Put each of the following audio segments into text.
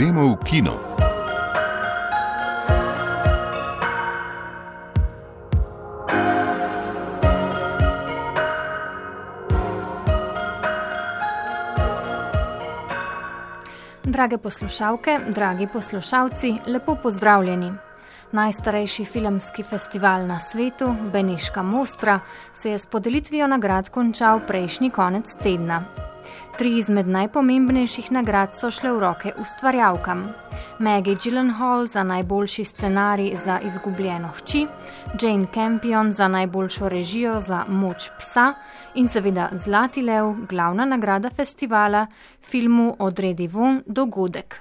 Gremo v kino. Drage poslušalke, dragi poslušalci, lepo pozdravljeni. Najstarejši filmski festival na svetu, Beneška Mostra, se je s podelitvijo nagrad končal prejšnji konec tedna. Tri izmed najpomembnejših nagrad so šle v roke ustvarjalkam: Maggie Gyllenhaal za najboljši scenarij za izgubljeno hči, Jane Campion za najboljšo režijo za Moč psa in seveda Zlati lev, glavna nagrada festivala, filmu Odredi von dogodek.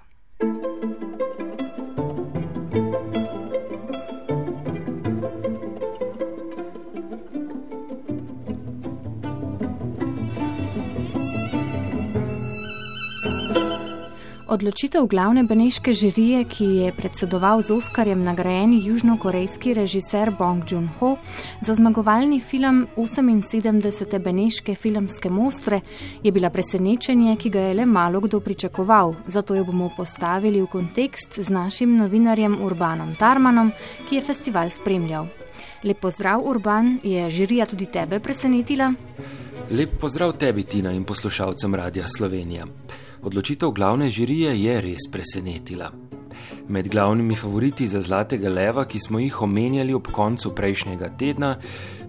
Odločitev glavne beneške žirije, ki je predsedoval z Oskarjem nagrajeni južnokorejski režiser Bong Joon-ho za zmagovalni film 78. beneške filmske mostre, je bila presenečenje, ki ga je le malo kdo pričakoval. Zato jo bomo postavili v kontekst z našim novinarjem Urbanom Tarmanom, ki je festival spremljal. Lep pozdrav, Urban, je žirija tudi tebe presenetila? Lep pozdrav tebi, Tina in poslušalcem Radia Slovenija. Odločitev glavne žirije je res presenetila. Med glavnimi favoriti za Zlatega leva, ki smo jih omenjali ob koncu prejšnjega tedna,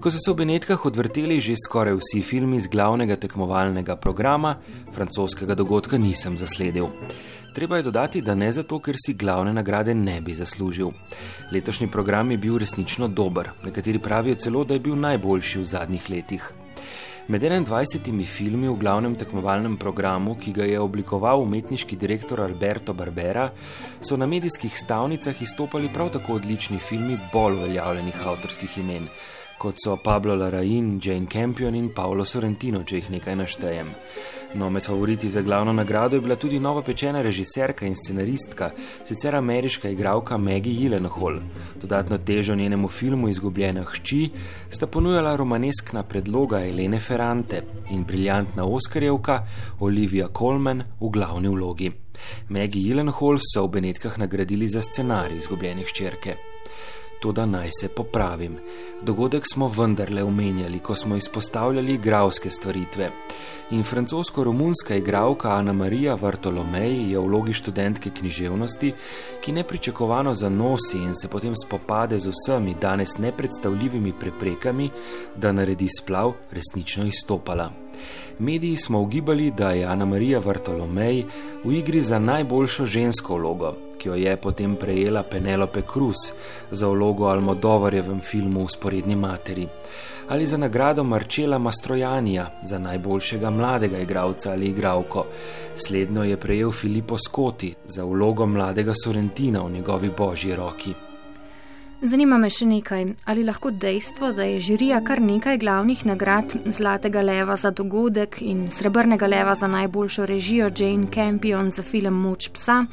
ko so se v Benetkah odvrteli že skoraj vsi filmi z glavnega tekmovalnega programa, francoskega dogodka nisem zasledil. Treba je dodati, da ne zato, ker si glavne nagrade ne bi zaslužil. Letošnji program je bil resnično dober, nekateri pravijo celo, da je bil najboljši v zadnjih letih. Med 21 filmi v glavnem tekmovalnem programu, ki ga je oblikoval umetniški direktor Alberto Barbera, so na medijskih stavnicah izstopali prav tako odlični filmi bolj uveljavljenih avtorskih imen, kot so Pablo Larraín, Jane Campion in Paolo Sorrentino, če jih nekaj naštejem. No, med favoriti za glavno nagrado je bila tudi nova pečena režiserka in scenaristka, sicer ameriška igralka Maggie Gyllenhaal. Dodatno težo njenemu filmu Izgubljena hči sta ponujala romaneskna predloga Elene Ferrante in briljantna Oskarjevka Olivia Colman v glavni vlogi. Maggie Gyllenhaal so v Benetkah nagradili za scenarij Izgubljene hčerke. Toda naj se popravim. Dogodek smo vendarle omenjali, ko smo izpostavljali igralske stvaritve. In francosko-romunska igralka Ana Marija Vartolomej je v vlogi študentke književnosti, ki nepričakovano zanosi in se potem spopade z vsemi danes nepredstavljivimi preprekami, da naredi splav, resnično izstopala. Mediji smo ugibali, da je Ana Marija Vartolomej v igri za najboljšo žensko vlogo, ki jo je potem prejela Penelope Cruz za vlogo Almodovarjevem filmu Usporedni materi, ali za nagrado Marčela Mastrojanija za najboljšega mladega igralca ali igralko. Slednjo je prejel Filippo Scoti za vlogo mladega Sorrentina v njegovi božji roki. Zanima me še nekaj, ali lahko dejstvo, da je žirija kar nekaj glavnih nagrad Zlatega leva za dogodek in Srebrnega leva za najboljšo režijo Jane Campion za film Moč psa,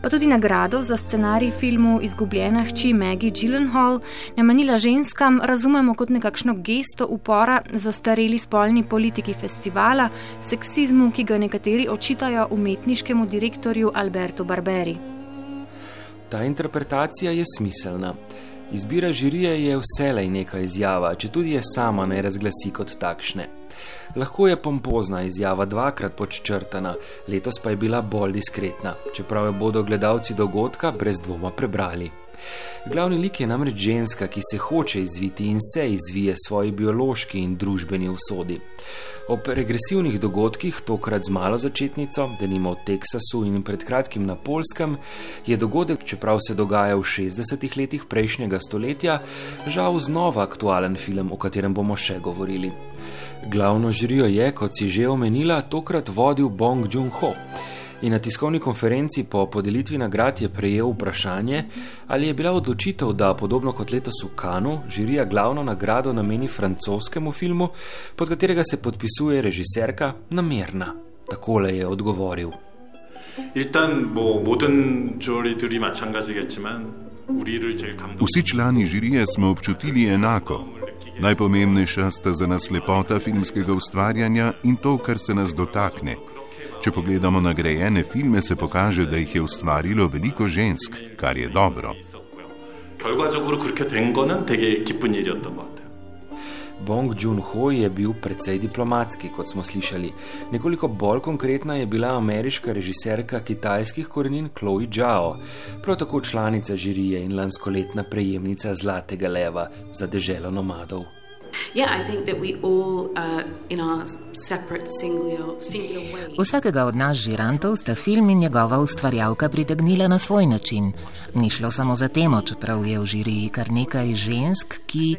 pa tudi nagrado za scenarij filmu Izgubljena hči Maggie Gyllenhaal, namenila ženskam, razumemo kot nekakšno gesto upora za stareli spolni politiki festivala, seksizmu, ki ga nekateri očitajo umetniškemu direktorju Albertu Barberi. Ta interpretacija je smiselna. Izbira žirije je vselej neka izjava, če tudi je sama ne razglasi kot takšne. Lahko je pompozna izjava dvakrat podčrtana, letos pa je bila bolj diskretna, čeprav jo bodo gledalci dogodka brez dvoma prebrali. Glavni lik je namreč ženska, ki se hoče izviti in se izvije svoji biološki in družbeni usodi. Ob regresivnih dogodkih, tokrat z malo začetnico, denimo v Teksasu in pred kratkim na Polskem, je dogodek, čeprav se dogaja v 60-ih letih prejšnjega stoletja, žal znova aktualen film, o katerem bomo še govorili. Glavno žirijo je, kot si že omenila, tokrat vodil Bong Joon-ho in na tiskovni konferenci po podelitvi nagrad je prejel vprašanje, ali je bila odločitev, da podobno kot letos v Kanu, žirija glavno nagrado nameni francoskemu filmu, pod katerega se podpisuje režiserka, namerna. Takole je odgovoril. Vsi člani žirije smo občutili enako. Najpomembnejša sta za nas lepota filmskega ustvarjanja in to, kar se nas dotakne. Če pogledamo nagrajene filme, se pokaže, da jih je ustvarilo veliko žensk, kar je dobro. 결과적으로 그렇게 된 거는 되게 기쁜 일이었던 것 같아요. Bong Joon-ho je bil precej diplomatski, kot smo slišali. Nekoliko bolj konkretna je bila ameriška režiserka kitajskih korenin Chloe Zhao, prav tako članica žirije in lanskoletna prejemnica Zlatega leva za deželo nomadov. Uh, Vsakega od nas žirantov sta film in njegova ustvarjalka pritegnila na svoj način. Ni šlo samo za temo, čeprav je v žiriji kar nekaj žensk, ki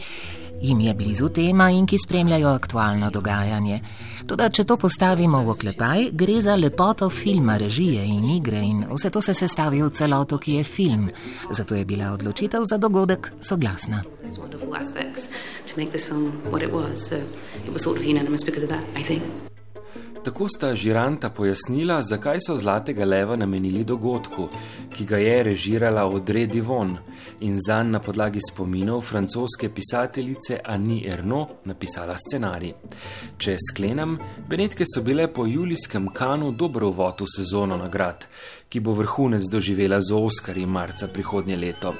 jim je blizu tema in ki spremljajo aktualno dogajanje. Tudi, če to postavimo v oklepaj, gre za lepoto filma, režije in igre in vse to se sestavi v celoto, ki je film. Zato je bila odločitev za dogodek soglasna. Tako sta žiranta pojasnila, zakaj so Zlatega leva namenili dogodku, ki ga je režirala Audrey Divon in zanj na podlagi spominov francoske pisateljice Annie Erno napisala scenarij. Če sklenem, Benetke so bile po julijskem kanu dobro uvod v sezono nagrad, ki bo vrhunec doživela z Oskarji marca prihodnje leto.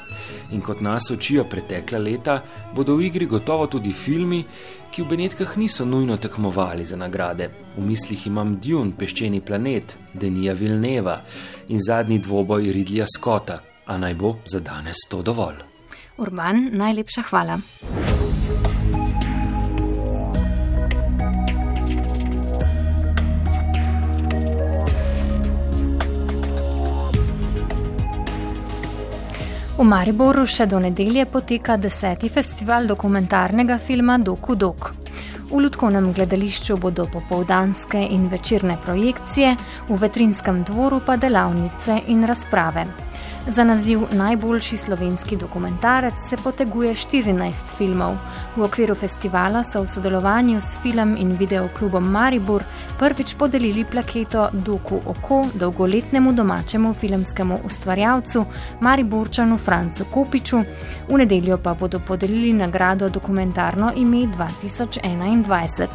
In kot nas učijo pretekla leta, bodo v igri gotovo tudi filmi, ki v Benetkah niso nujno tekmovali za nagrade. V mislih imam Dune, peščeni planet, Denija Vilneva in zadnji dvoboj Ridlija Scotta, a naj bo za danes to dovolj. Urban, najlepša hvala. V Mariboru še do nedelje poteka deseti festival dokumentarnega filma Doku Dok. V Ludkovnem gledališču bodo popovdanske in večerne projekcije, v Vetrinskem dvoru pa delavnice in razprave. Za naziv najboljši slovenski dokumentarec se poteguje 14 filmov. V okviru festivala so v sodelovanju s film in videoklubom Maribor prvič podelili plaketo Doku Oko dolgoletnemu domačemu filmskemu ustvarjalcu Mariborčanu Francu Kopiču, v nedeljo pa bodo podelili nagrado dokumentarno ime 2021.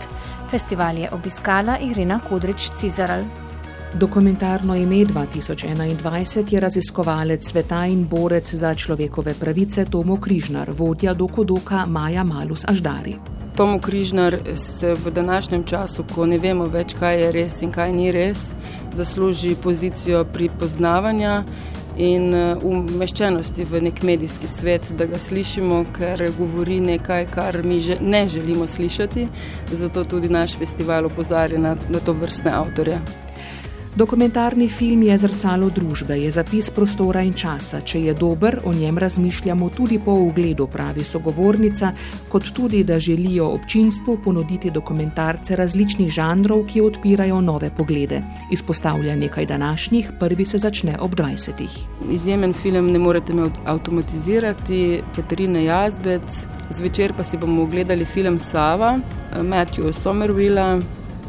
Festival je obiskala Irena Kodrič-Cizaral. Dokumentarno ime 2021 je raziskovalec sveta in borec za človekove pravice Tomo Križnar, vodja dokudoka Maja Malus Aždari. Tomo Križnar se v današnjem času, ko ne vemo več, kaj je res in kaj ni res, zasluži pozicijo pripoznavanja in uh, umeščenosti v nek medijski svet, da ga slišimo, ker govori nekaj, kar mi že ne želimo slišati. Zato tudi naš festival opozarja na, na to vrstne avtorje. Dokumentarni film je zrcalo družbe, je zapis prostora in časa. Če je dober, o njem razmišljamo tudi po ugledu, pravi sogovornica, kot tudi, da želijo občinstvu ponuditi dokumentarce različnih žanrov, ki odpirajo nove poglede. Izpostavlja nekaj današnjih, prvi se začne ob 20. Izjemen film ne morete me avtomatizirati, Katarina Jazbec, zvečer pa si bomo ogledali film Sava, Matthew Somervilla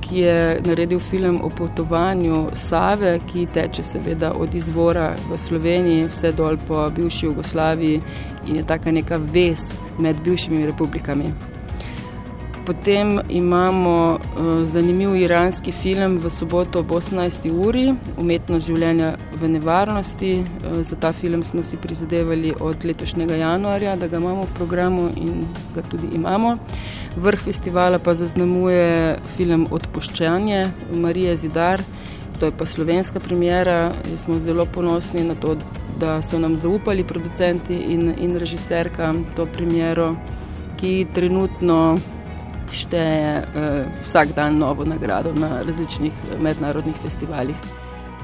ki je naredil film o potovanju Save, ki teče seveda od izvora v Sloveniji vse dol po bivši Jugoslaviji in je taka neka vez med bivšimi republikami. Potem imamo uh, zanimiv iranski film v soboto ob 18. uri, umetnost življenja v nevarnosti. Uh, za ta film smo si prizadevali od letošnjega januarja, da ga imamo v programu in ga tudi imamo. Vrh festivala pa zaznamuje film Odpuščanje Marije Zidar, to je pa slovenska premjera. Smo zelo ponosni na to, da so nam zaupali producenti in, in režiserka to premjero, ki trenutno šteje uh, vsak dan novo nagrado na različnih mednarodnih festivalih.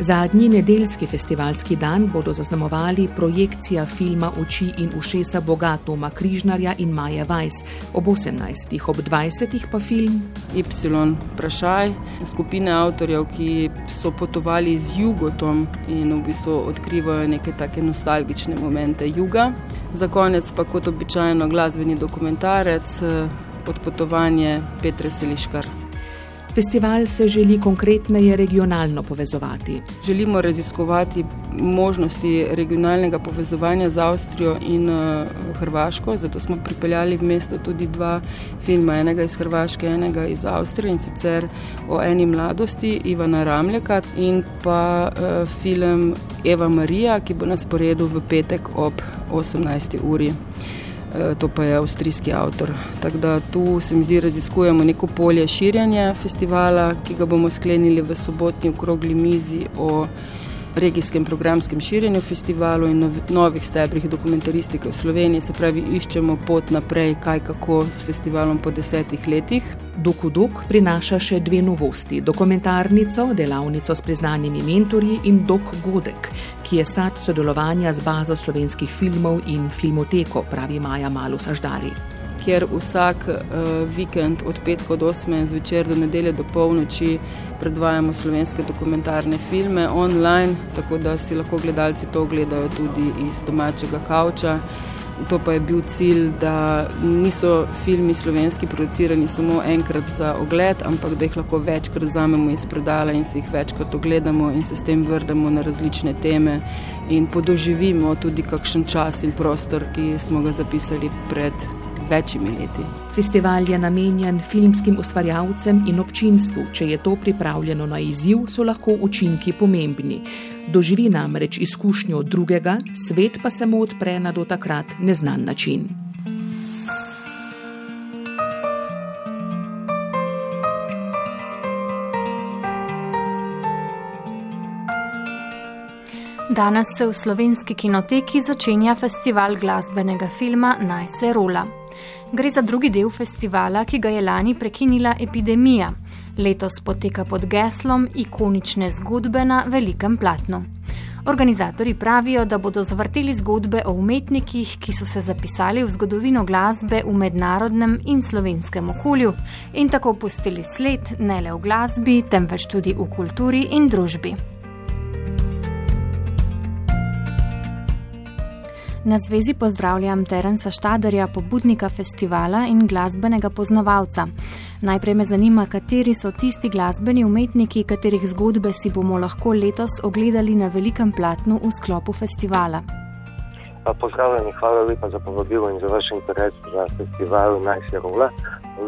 Zadnji nedeljski festivalski dan bodo zaznamovali projekcija filma Oči in ušesa Bogatoma Križnarja in Maja Vajs. Ob 18. ob 20. pa film Y. Prašaj, skupine avtorjev, ki so potovali z jugotom in v bistvu odkrivajo neke take nostalgične momente juga. Za konec pa kot običajno glasbeni dokumentarec odpotovanje Petre Seliškar. Festival se želi konkretneje regionalno povezovati. Želimo raziskovati možnosti regionalnega povezovanja z Avstrijo in uh, Hrvaško, zato smo pripeljali v mesto tudi dva filma, enega iz Hrvaške, enega iz Avstrije in sicer o eni mladosti Ivana Ramljaka in pa uh, film Eva Marija, ki bo na sporedu v petek ob 18. uri. Eh, to pa je avstrijski avtor. Tako da tu se mi zdi, raziskujemo neko polje širjanja festivala, ki ga bomo sklenili v sobotni okrogli mizi o regijskem programskem širjenju festivalu in novih stebrih dokumentaristike v Sloveniji. Se pravi, iščemo pot naprej, kaj kako s festivalom po desetih letih. Dokudok prinaša še dve novosti: dokumentarnico, delavnico s priznanimi mentorji in Dok Godek, ki je sad sodelovanja z bazo slovenskih filmov in filmoteko, pravi Maja Malus Aždari kjer vsak uh, vikend od petka do 8 zvečer do nedelje do polnoči predvajamo slovenske dokumentarne filme online, tako da si lahko gledalci to gledajo tudi iz domačega kavča. To pa je bil cilj, da niso filmi slovenski producirani samo enkrat za ogled, ampak da jih lahko večkrat vzamemo iz predala in si jih večkrat ogledamo in se s tem vrnemo na različne teme in podoživimo tudi kakšen čas in prostor, ki smo ga zapisali pred večjimi leti. Festival je namenjen filmskim ustvarjalcem in občinstvu. Če je to pripravljeno na izziv, so lahko učinki pomembni. Doživi namreč izkušnjo drugega, svet pa se mu odpre na do takrat neznan način. Danes se v slovenski kinoteki začenja festival glasbenega filma Naj se rola. Gre za drugi del festivala, ki ga je lani prekinila epidemija. Letos poteka pod geslom ikonične zgodbe na velikem platnu. Organizatori pravijo, da bodo zavrteli zgodbe o umetnikih, ki so se zapisali v zgodovino glasbe v mednarodnem in slovenskem okolju in tako pustili sled ne le v glasbi, temveč tudi v kulturi in družbi. Na zvezi pozdravljam Terenca Štaderja, pobudnika festivala in glasbenega poznavalca. Najprej me zanima, kateri so tisti glasbeni umetniki, katerih zgodbe si bomo lahko letos ogledali na velikem platnu v sklopu festivala. Pozdravljeni, hvala lepa za povabilo in za vaš interes za festival Najsjerola.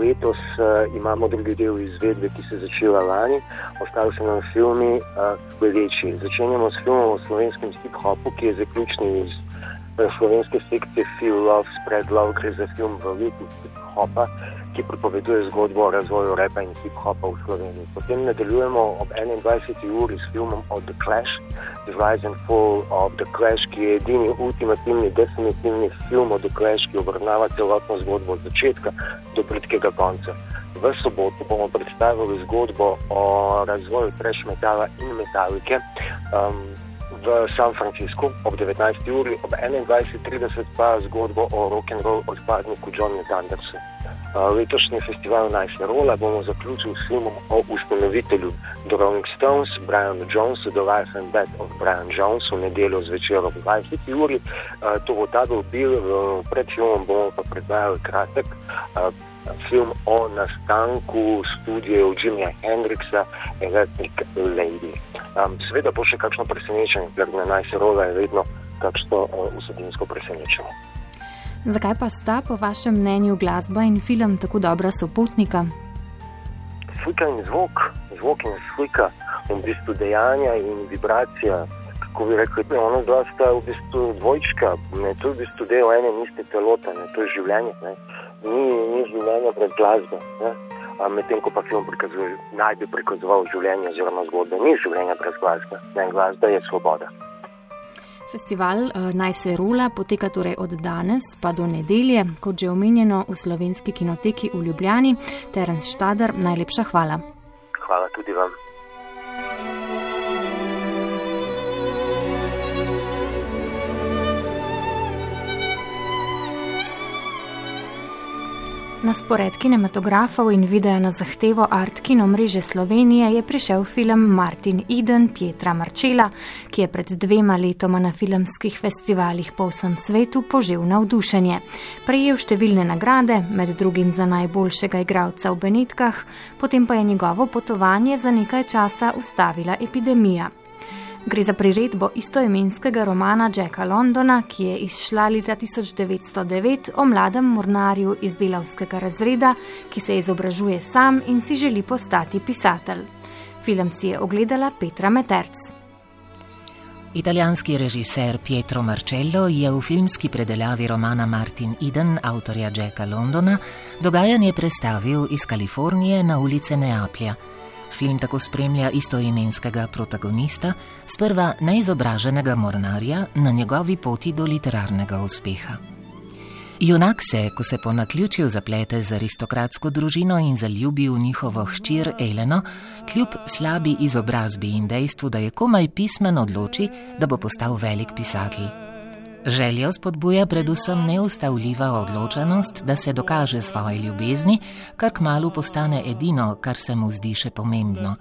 Letos uh, imamo drugi del izvedbe, ki se je začela lani, ostali so nam filmi uh, večji. Začenjamo s filmom o slovenskem hip-hopu, ki je zaključni iz slovenske sekcije Feel Love, Spread Love, gre za film v letu hip-hopa, ki pripoveduje zgodbo o razvoju repa in hip-hopa v Sloveniji. Potem nadaljujemo ob 21. uri s filmom o The Clash, The Rise and Fall of The Clash, ki je edini ultimativni, definitivni film o The Clash, ki obravnava celotno zgodbo od začetka do britkega konca. V soboto bomo predstavili zgodbo o razvoju trash metala in metalike. Um, v San Franciscu ob 19. uri, ob 21.30 pa zgodbo o rock'n'roll odpadniku Johnu Dandersu. Letošnji festival Najsna Rola bomo zaključili s filmom o ustanovitelju The Rolling Stones, Brianu Jonesu, The Life and Death of Brian Jones v nedeljo zvečer ob 20. uri. To bo ta bil, pred filmom bomo pa predvajali kratek film o nastanku študijev Jimmyja Hendrixa, Electric Lady. Um, seveda bo še kakšno presenečenje, ker na najseroga je vedno kakšno uh, vsebinsko presenečenje. Zakaj pa sta po vašem mnenju glasba in film tako dobra sopotnika? Slika in zvok, zvok in slika, v bistvu dejanja in vibracija. Ko bi rekel, da je ona dva sta v bistvu dvojčka, ne, to je v bistvu del ene in iste celote, ne, to je življenje. Ne ni, ni življenja brez glasbe. Medtem ko pa film prikazuje, naj bi prikazoval življenje oziroma zgodbe, ni življenja brez glasbe. Ne, glasba je svoboda. Festival uh, Naj se rola poteka torej od danes pa do nedelje, kot že omenjeno v slovenski kinoteki v Ljubljani. Terence Štader, najlepša hvala. Hvala tudi vam. Na spored kinematografov in videa na zahtevo Art Kino mreže Slovenije je prišel film Martin Eden Pietra Marčela, ki je pred dvema letoma na filmskih festivalih po vsem svetu požil navdušenje. Prejel številne nagrade, med drugim za najboljšega igralca v Benetkah, potem pa je njegovo potovanje za nekaj časa ustavila epidemija. Gre za priredbo istoimenskega romana Jacka Londona, ki je izšla leta 1909 o mladem mornarju iz delavskega razreda, ki se izobražuje sam in si želi postati pisatelj. Film si je ogledala Petra Meterc. Italijanski režiser Pietro Marcello je v filmski predelavi romana Martin Eden, avtorja Jacka Londona, dogajanje predstavil iz Kalifornije na ulice Neaplja. Film tako spremlja istoimenskega protagonista, sprva neizobraženega mornarja na njegovi poti do literarnega uspeha. Junak se, ko se po naključju zaplete z aristokratsko družino in zaljubi v njihovo hčir Eleno, kljub slabi izobrazbi in dejstvu, da je komaj pismen, odloči, da bo postal velik pisatelj. Željo spodbuja predvsem neustavljiva odločenost, da se dokaže svoje ljubezni, kar kmalo postane edino, kar se mu zdi še pomembno.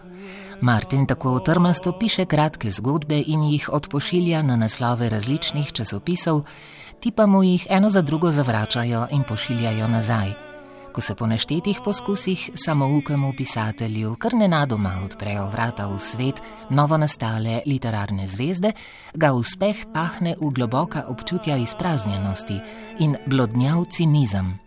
Martin tako trmasto piše kratke zgodbe in jih odpošilja na naslove različnih časopisov, ti pa mu jih eno za drugo zavračajo in pošiljajo nazaj ko se po neštetih poskusih samoukemu pisatelju kar nenadoma odprejo vrata v svet novo nastale literarne zvezde, ga uspeh pahne v globoka občutja izpraznjenosti in blodnjav cinizem.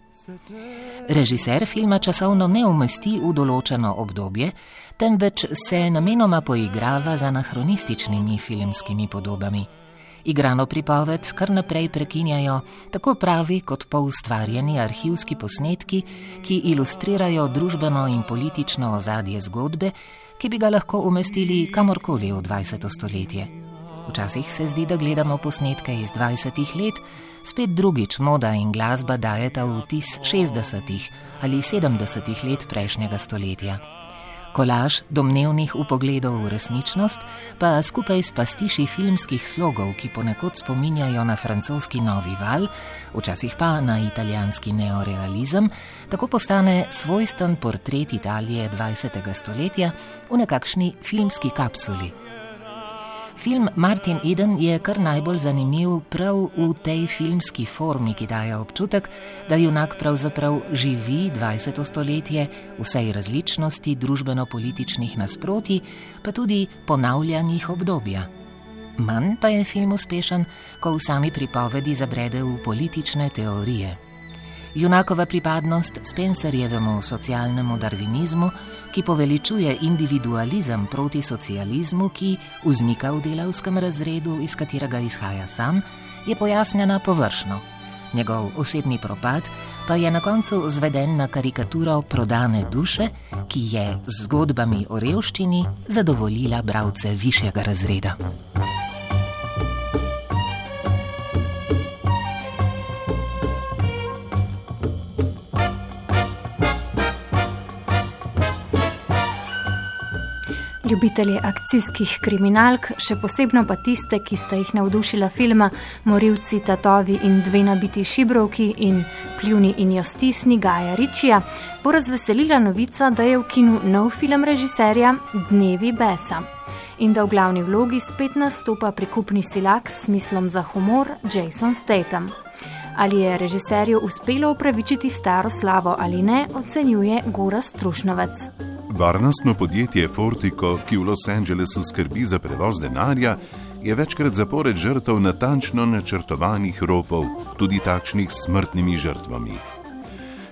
Režiser filma časovno ne umesti v določeno obdobje, temveč se namenoma poigrava z anahronističnimi filmskimi podobami. Igrano pripoved kar naprej prekinjajo tako pravi kot poustvarjeni arhivski posnetki, ki ilustrirajo družbeno in politično ozadje zgodbe, ki bi ga lahko umestili kamorkoli v 20. stoletje. Včasih se zdi, da gledamo posnetke iz 20. let, spet drugič moda in glasba dajeta vtis 60. ali 70. let prejšnjega stoletja. Kolaž domnevnih upogledov v resničnost pa skupaj s pastiši filmskih slogov, ki ponekod spominjajo na francoski novi val, včasih pa na italijanski neorealizem, tako postane svojsten portret Italije 20. stoletja v nekakšni filmski kapsuli. Film Martin Eden je kar najbolj zanimiv prav v tej filmski formi, ki daje občutek, da junak pravzaprav živi 20. stoletje v vsej različnosti družbeno-političnih nasproti, pa tudi ponavljanjih obdobja. Manj pa je film uspešen, ko v sami pripovedi zabrede v politične teorije. Junakova pripadnost Spencerjevemu socialnemu darvinizmu, ki poveličuje individualizem proti socializmu, ki vznika v delavskem razredu, iz katerega izhaja sam, je pojasnjena površno. Njegov osebni propad pa je na koncu zveden na karikaturo prodane duše, ki je z zgodbami o revščini zadovoljila bralce višjega razreda. Ljubitelji akcijskih kriminalk, še posebno pa tiste, ki sta jih navdušila filma Morilci, Tatovi in dve nabiti šibrovki in Pljuni in jo stisni Gaja Ričija, bo razveselila novica, da je v kinu nov film režiserja Dnevi Besa in da v glavni vlogi spet nastopa prikupni silak s smislom za humor Jason Statham. Ali je režiserju uspelo upravičiti staro slavo ali ne, ocenjuje Gora Strušnovec. Varnostno podjetje Fortico, ki v Los Angelesu skrbi za prevoz denarja, je večkrat zapored žrtev natančno načrtovanih ropov, tudi takšnih s smrtnimi žrtvami.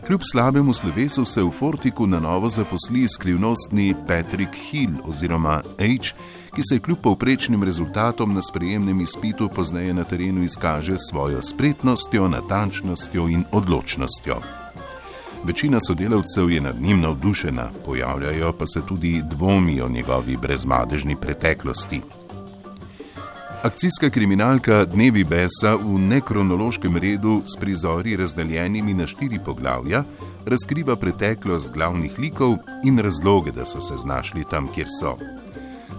Kljub slabemu slovesu se v Fortiku na novo zaposli skrivnostni Patrick Hill oziroma H, ki se kljub povprečnim rezultatom na sprejemnem izpitu pozneje na terenu izkaže svojo spretnostjo, natančnostjo in odločnostjo. Večina sodelavcev je nad njim navdušena, pojavljajo pa se tudi dvomi o njegovi brezmadežni preteklosti. Akcijska kriminalka Dnevi Besa v nekronološkem redu s prizori razdeljenimi na štiri poglavja razkriva preteklost glavnih likov in razloge, da so se znašli tam, kjer so.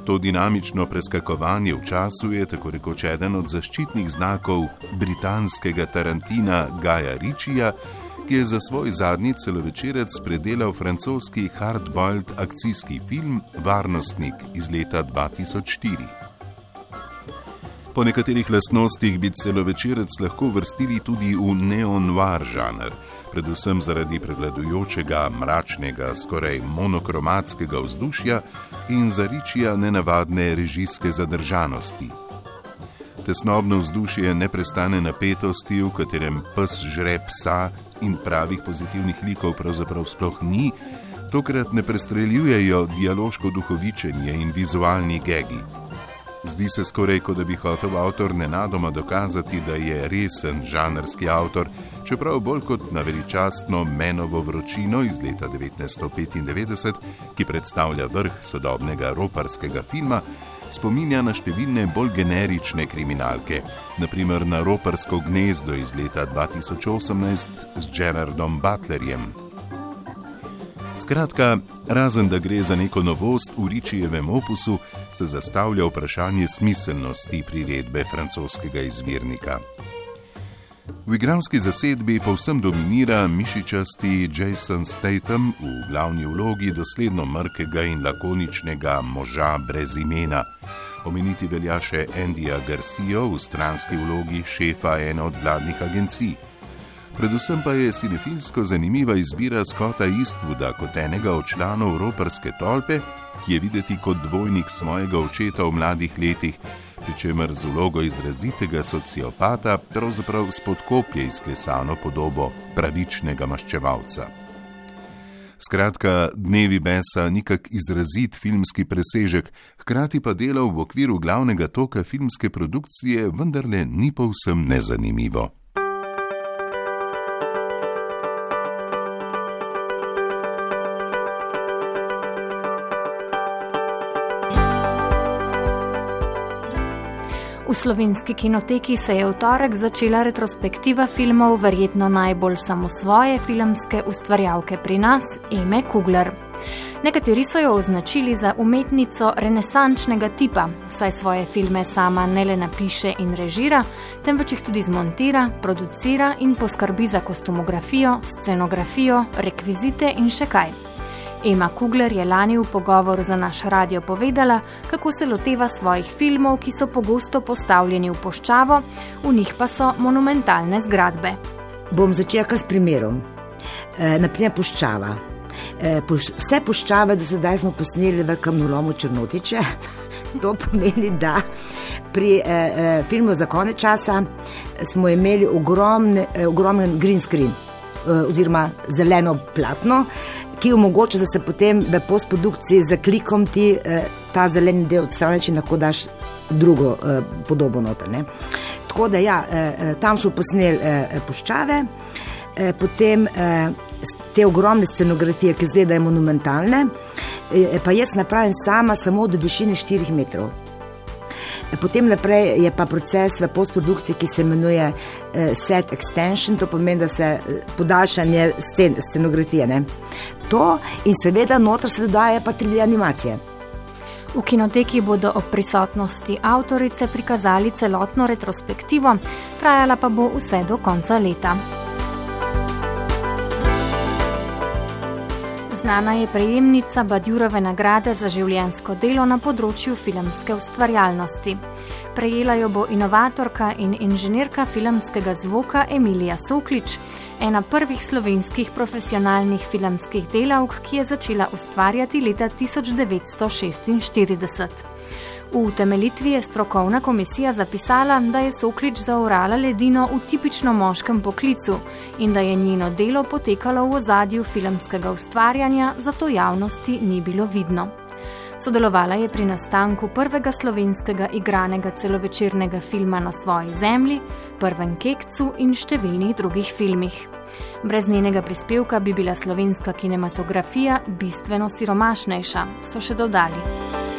To dinamično preskakovanje v času je tako rekoč eden od zaščitnih znakov britanskega Tarantina Gaja Ričija, ki je za svoj zadnji celovečerec predelal francoski hardboiled akcijski film Varnostnik iz leta 2004. Po nekaterih lastnostih bi celovečerec lahko vrstili tudi v neon-noir žanr, predvsem zaradi prevladujočega mračnega, skoraj monokromatskega vzdušja in zaričja nenavadne režijske zadržanosti. Tesnobno vzdušje neprestane napetosti, v katerem pes žre psa in pravih pozitivnih likov pravzaprav sploh ni, tokrat ne prestreljujejo dialoško duhovičenje in vizualni gegi. Zdi se skoraj, kot da bi hotel avtor nenadoma dokazati, da je resen žanrski avtor, čeprav bolj kot na veličastno Menovo vročino iz leta 1995, ki predstavlja vrh sodobnega roparskega filma, spominja na številne bolj generične kriminalke, naprimer na roparsko gnezdo iz leta 2018 z Gerardom Butlerjem. Skratka, razen da gre za neko novost v Ričijevem opusu, se zastavlja vprašanje smiselnosti priredbe francoskega izvirnika. V igralski zasedbi povsem dominira mišičasti Jason Statham v glavni vlogi dosledno mrkega in lakoničnega moža brez imena. Omeniti velja še Andyja Garcijo v stranski vlogi šefa ene od vladnih agencij. Predvsem pa je cinefilsko zanimiva izbira Scotta Eastwooda kot enega od članov roparske tolpe, ki je videti kot dvojnik svojega očeta v mladih letih, pri čemer z vlogo izrazitega sociopata pravzaprav spodkoplje izklesano podobo pravičnega maščevalca. Skratka, Dnevi Besa ni kak izrazit filmski presežek, hkrati pa delo v okviru glavnega toka filmske produkcije vendarle ni povsem nezanimivo. V slovenski kinoteki se je v torek začela retrospektiva filmov verjetno najbolj samosvoje filmske ustvarjalke pri nas, Eme Kugler. Nekateri so jo označili za umetnico renesančnega tipa, saj svoje filme sama ne le napiše in režira, temveč jih tudi zmontira, producira in poskrbi za kostumografijo, scenografijo, rekvizite in še kaj. Ema Kugler je lani v pogovoru za naš radio povedala, kako se loteva svojih filmov, ki so pogosto postavljeni v poščavo, v njih pa so monumentalne zgradbe. Bom začela s primerom. E, naprimer, poščava. E, poš, vse poščave do sedaj smo posneli v kamnolomu Črnotiče. To pomeni, da pri e, e, filmu za konec časa smo imeli ogromne, e, ogromen green screen e, oziroma zeleno platno ki omogoča, da se potem v postprodukciji z klikom ti eh, ta zeleni del odstraniš in lahko daš drugo eh, podobo noter. Ne. Tako da ja, eh, eh tam so posneli eh, puščave, eh, potem eh, te ogromne scenografije, ki zdaj da je monumentalne, eh, pa jaz napravim sama samo do višine 4 metrov. Potem naprej je pa proces v postprodukciji, ki se imenuje uh, set extension, to pomeni, da se uh, podaljšanje scen, scenografije. Ne? To in seveda noter se dodaja pa 3D animacije. V kinoteki bodo ob prisotnosti avtorice prikazali celotno retrospektivo, trajala pa bo vse do konca leta. Znana je prejemnica Badjurove nagrade za življensko delo na področju filmske ustvarjalnosti. Prejela jo bo inovatorka in inženirka filmskega zvoka Emilija Soklič, ena prvih slovenskih profesionalnih filmskih delavk, ki je začela ustvarjati leta 1946. V utemelitvi je strokovna komisija zapisala, da je Soklič zaorala ledino v tipično moškem poklicu in da je njeno delo potekalo v ozadju filmskega ustvarjanja, zato javnosti ni bilo vidno. Sodelovala je pri nastanku prvega slovenskega igranega celovečernega filma na svoji zemlji, prvem kekcu in številnih drugih filmih. Brez njenega prispevka bi bila slovenska kinematografija bistveno siromašnejša, so še dodali.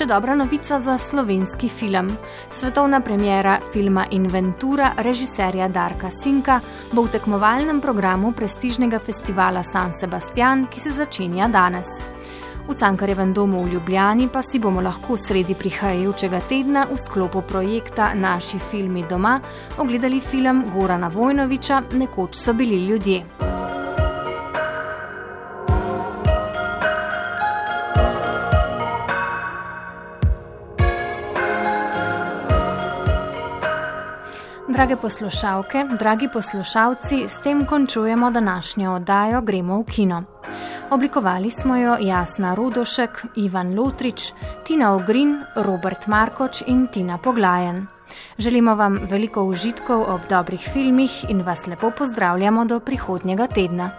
Še dobra novica za slovenski film. Svetovna premjera filma Inventura režiserja Darka Sinka bo v tekmovalnem programu prestižnega festivala San Sebastian, ki se začenja danes. V Cankarjevem domu v Ljubljani pa si bomo lahko sredi prihajajočega tedna v sklopu projekta Naši filmi doma ogledali film Gorana Vojnoviča Nekoč so bili ljudje. Drage poslušalke, dragi poslušalci, s tem končujemo današnjo oddajo Gremo v kino. Oblikovali smo jo Jasna Rudošek, Ivan Lotrič, Tina Ogrin, Robert Markoč in Tina Poglajen. Želimo vam veliko užitkov ob dobrih filmih in vas lepo pozdravljamo do prihodnjega tedna.